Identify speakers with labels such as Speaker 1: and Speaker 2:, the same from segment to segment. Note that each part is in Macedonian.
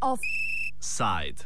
Speaker 1: Offside.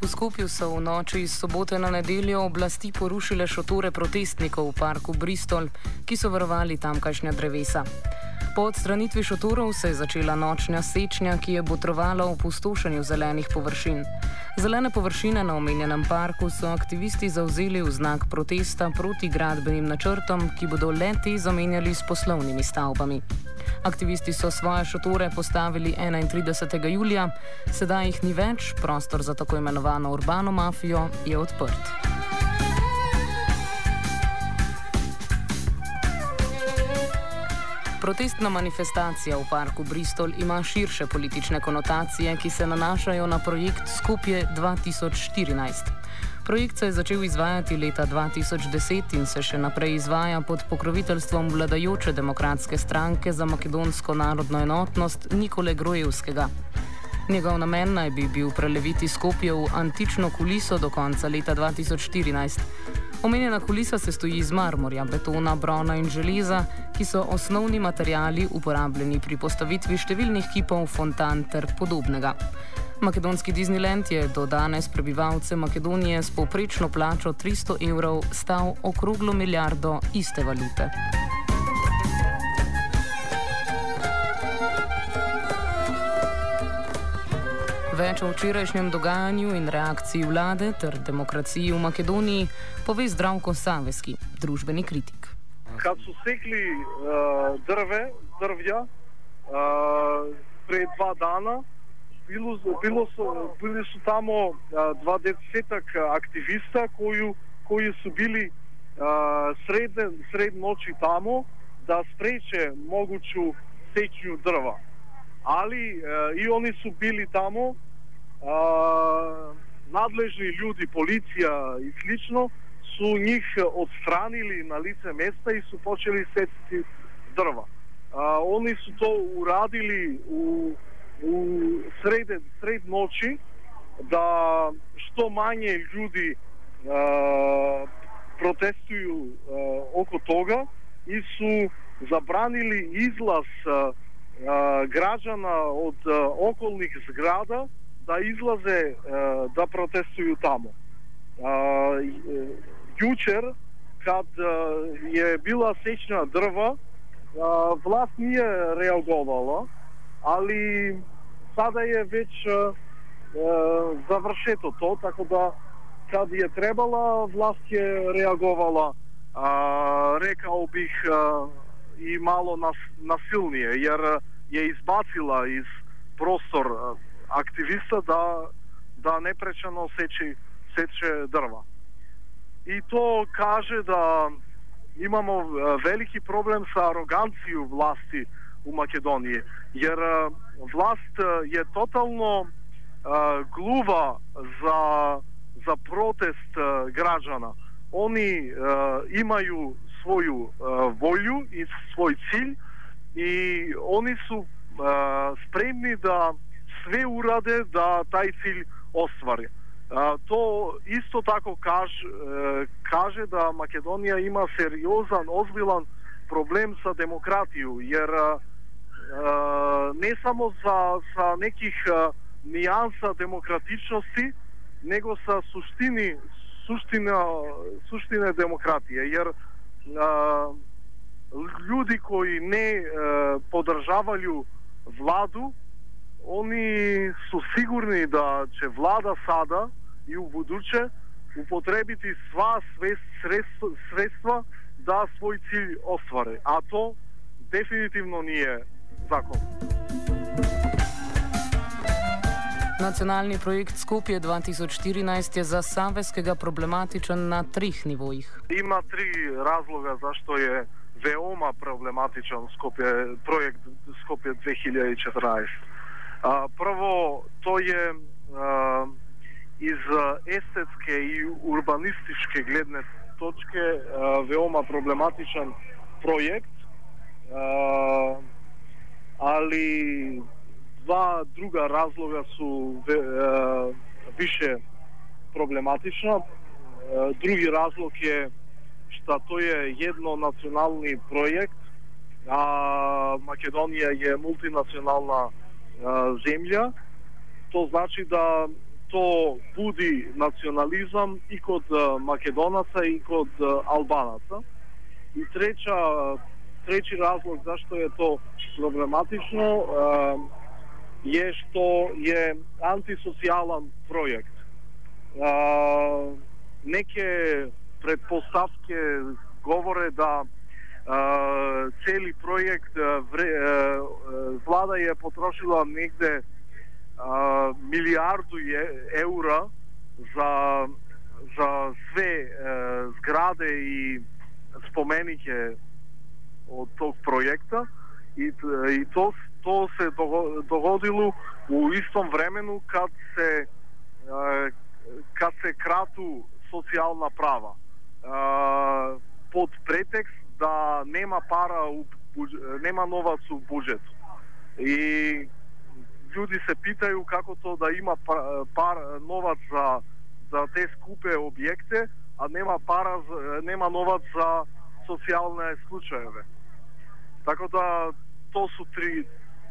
Speaker 2: V Skopju so v noči iz sobote na nedeljo oblasti porušile šotore protestnikov v parku Bristol, ki so varovali tamkajšnja drevesa. Po odstranitvi šotorov se je začela nočna sečnja, ki je botrovala v pustošenju zelenih površin. Zelene površine na omenjenem parku so aktivisti zauzeli v znak protesta proti gradbenim načrtom, ki bodo le te zamenjali s poslovnimi stavbami. Aktivisti so svoje šotore postavili 31. julija, sedaj jih ni več, prostor za tako imenovano urbano mafijo je odprt. Protestna manifestacija v parku Bristol ima širše politične konotacije, ki se nanašajo na projekt Skupje 2014. Projekt se je začel izvajati leta 2010 in se še naprej izvaja pod pokroviteljstvom vladajoče demokratske stranke za makedonsko narodno enotnost Nikole Grojevskega. Njegov namen naj bi bil preleviti Skopje v antično kuliso do konca leta 2014. Omenjena kulisa se stoji iz marmorja, betona, brona in železa, ki so osnovni materijali uporabljeni pri postavitvi številnih kipov, fontan ter podobnega. Makedonski Disneyland je do danes prebivalce Makedonije s povprečno plačo 300 evrov stal okroglo milijardo iste valute. Več o včerajšnjem dogajanju in reakciji vlade ter demokraciji v Makedoniji pove Zdravko Saveski, družbeni kritik.
Speaker 3: Kad so sekli uh, drve, drvja uh, pred dva dana, bilo, bilo so, bili so tamo uh, dva desetak aktivista koji su bili uh, sredne, sred noći tamo da spreče moguću sečnju drva ali e, i oni su bili tamo а, надлежни луѓи, полиција и слично, су нив отстранили на лице места и су почели сецити дрва. А, они су то урадили у, у сред, сред ночи, да што мање луѓи протестују а, око тога и су забранили излаз а, а, граѓана од а, околних зграда да излазе да протестују таму. Јучер, кад е била сечна дрва, власт не е реаговала, али сада е веќе завршетото, така да кад е требала, власт е реаговала, рекао бих и мало нас, насилнije, јер е избацила из простор активиста да да непречено сечи сече дрва. И то каже да имамо велики проблем со ароганција власти у Македонија, јер власт е тотално глува за за протест граѓана. Они имају своју волју и свој циљ и они су спремни да све ураде да тај цил оствари. А, то исто тако каж, каже да Македонија има сериозан, озбилан проблем со демократију, јер не само за, за неких нијанса демократичности, него со суштини суштина суштина демократија јер луѓи кои не е, владу oni su sigurni da će vlada sada i u buduće upotrebiti sva sredstva, sredstva da svoj cilj ostvare, a to definitivno nije zakon.
Speaker 2: Nacionalni projekt Skopje 2014 je za Saveskega problematičen na trih nivojih.
Speaker 3: Ima tri razloga zašto je veoma problematičan Skopje, projekt Skopje 2014. А, прво, тој е а, из естетске и урбанистичке гледне точке а, веома проблематичен проект, а, али два друга разлога су ве, а, више проблематична. А, други разлог е што тој е едно национални проект, а Македонија е мултинационална земја. То значи да то буди национализам и код македонаца и код албанаца. И треча трети разлог зашто е то проблематично е што е антисоцијален проект. Неке предпоставки говоре да цели проект влада е потрошила негде милиарду евра за за све зграде и споменике од тог проекта. И, и то, то се догодило у истом времену кад се кад се крату социјална права. Под претекст да нема пара у нема новац у буџетот. И луѓе се питају како то да има па, пар, новац за за те скупе објекти, а нема пара нема новац за социјални случаеве. Така да то су три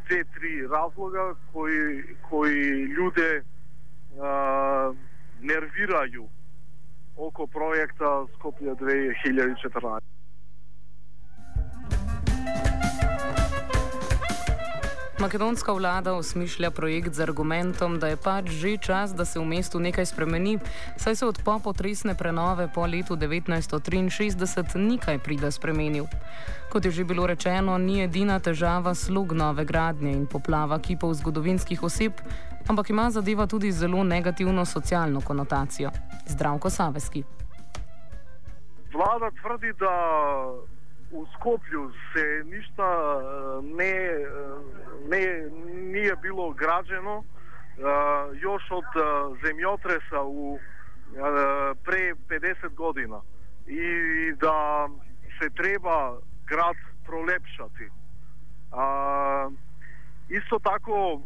Speaker 3: те три разлога кои кои луѓе нервирају око проекта Скопје 2014.
Speaker 2: Makedonska vlada osmišlja projekt z argumentom, da je pač že čas, da se v mestu nekaj spremeni, saj se od popotresne prenove po letu 1963 nikaj prida spremenil. Kot je že bilo rečeno, ni edina težava slug nove gradnje in poplava kipov zgodovinskih oseb, ampak ima zadeva tudi zelo negativno socialno konotacijo. Zdravko Saveski.
Speaker 3: Vlada tvrdi, da у Скопју се ништа не не не е било градено, још од земјотреса у пре 50 година и да се треба град пролепшати. А, исто тако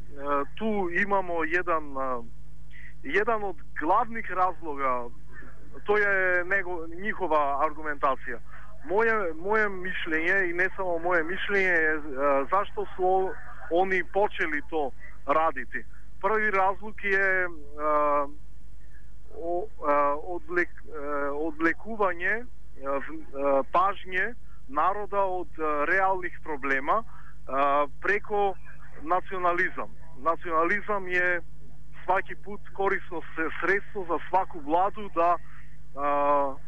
Speaker 3: ту имамо еден еден од главних разлога тоа е него, njihova аргументација. Моје, моје мишлење и не само моје мишлење е зашто су они почели то радити. Први разлог е одблек, одблекување пажње народа од реалних проблема преко национализам. Национализам е сваки пут корисно средство за сваку владу да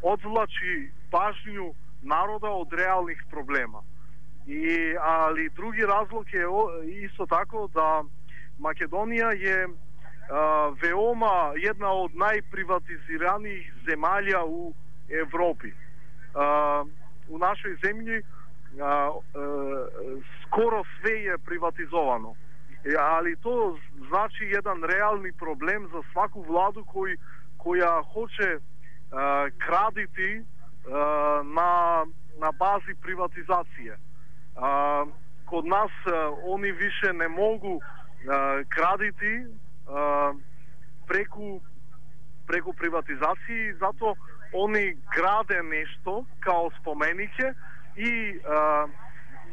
Speaker 3: одвлачи пажњу народа од реалних проблема. И али други разлог е исто тако да Македонија е а, веома една од најприватизираних земјалја у Европи. А, у нашој земји а, а, скоро све е приватизовано. Али то значи еден реални проблем за сваку владу кој која хоче а, крадити на на бази приватизација. А, код нас а, они више не могу а, крадити а, преку преку приватизација, зато они граде нешто као споменике и а,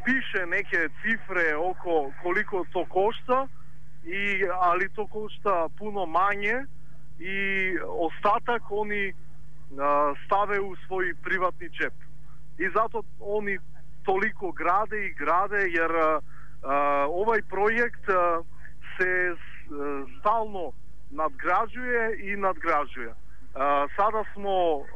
Speaker 3: пише неке цифре око колико то кошта и али то кошта пуно мање и остатак они ставе у свој приватни чеп. И зато они толико граде и граде, jer овај проект се стално надграđuje и надграđuje. Сада смо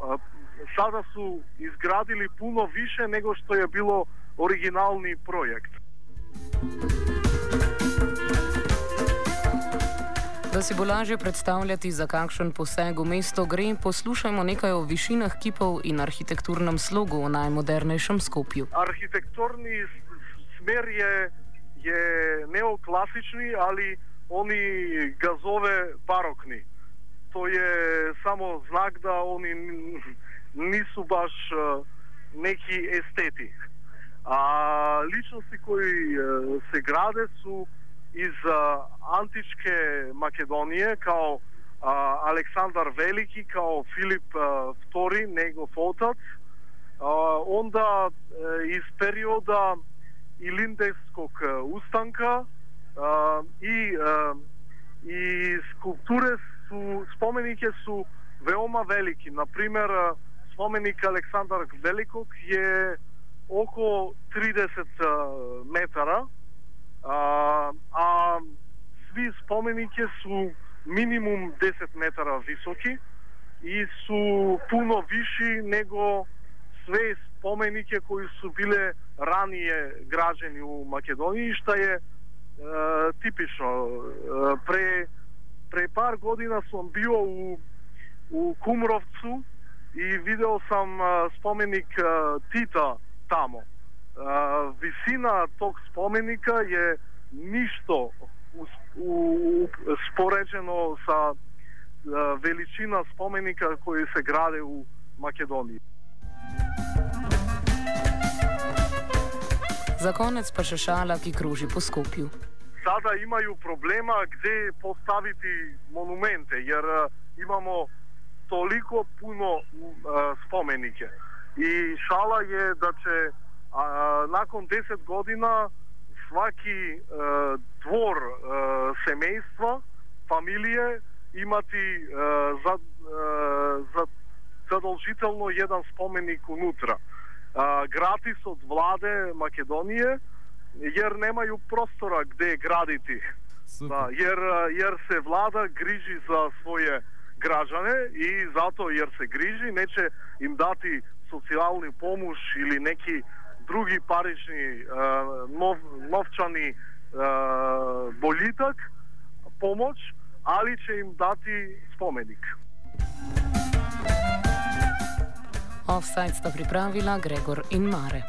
Speaker 3: сада су изградили пуно више него што е било оригинални проект.
Speaker 2: Da si bo lažje predstavljati, za kakšen poseg v mesto gre, poslušajmo nekaj o višinah kipov in arhitekturnem slogu v najmodernejšem skopju.
Speaker 3: Arhitekturni smer je, je neoklasični ali oni ga zove barokni. To je samo znak, da oni nisu baš uh, neki esteti. A ličnosti koji uh, se grade su из uh, античке Македонија, као а, Александар Велики као Филип II, негов отац, а, онда из периода Илиндеског устанка а, и а, и скулптуре су спомените су веома велики. Например, споменик Александар Великог е околу 30 метара, а, а сви споменики су минимум 10 метара високи и су пуно виши него све спомените кои су биле ранije граđени у Македонија, што е, е типично. Е, пре, пре пар година сум био у, у Кумровцу и видел сам е, споменик е, Тита тамо. Uh, visina tog spomenika je ništo uspoređeno sa uh, veličina spomenika koji se grade u Makedoniji.
Speaker 2: Za konec pa še šala, ki kroži po Skopju.
Speaker 3: Sada imajo problema, kde postaviti monumente, jer imamo toliko puno uh, spomenike. I šala je, da će uh, nakon 10 godina svaki uh, dvor uh, semejstva, familije imati uh, za, uh, za задолжително jedan spomenik unutra а, гратис од владе Македонија, јер немају простора где градити. Да, јер, јер се влада грижи за своје граѓане и зато јер се грижи, нече им дати социјални помош или неки drugi parični uh, eh, nov, novčani uh, bolitek, pomoč ali če jim dati spomenik.
Speaker 2: Offside sta pripravila Gregor in Mare.